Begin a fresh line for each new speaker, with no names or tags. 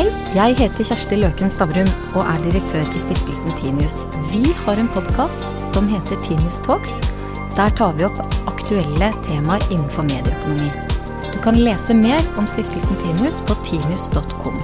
Hei, jeg heter Kjersti Løken Stavrum og er direktør i stiftelsen Tinius. Vi har en podkast som heter Tinius Talks. Der tar vi opp aktuelle temaer innenfor medieøkonomi. Du kan lese mer om stiftelsen Tinius på tinius.com.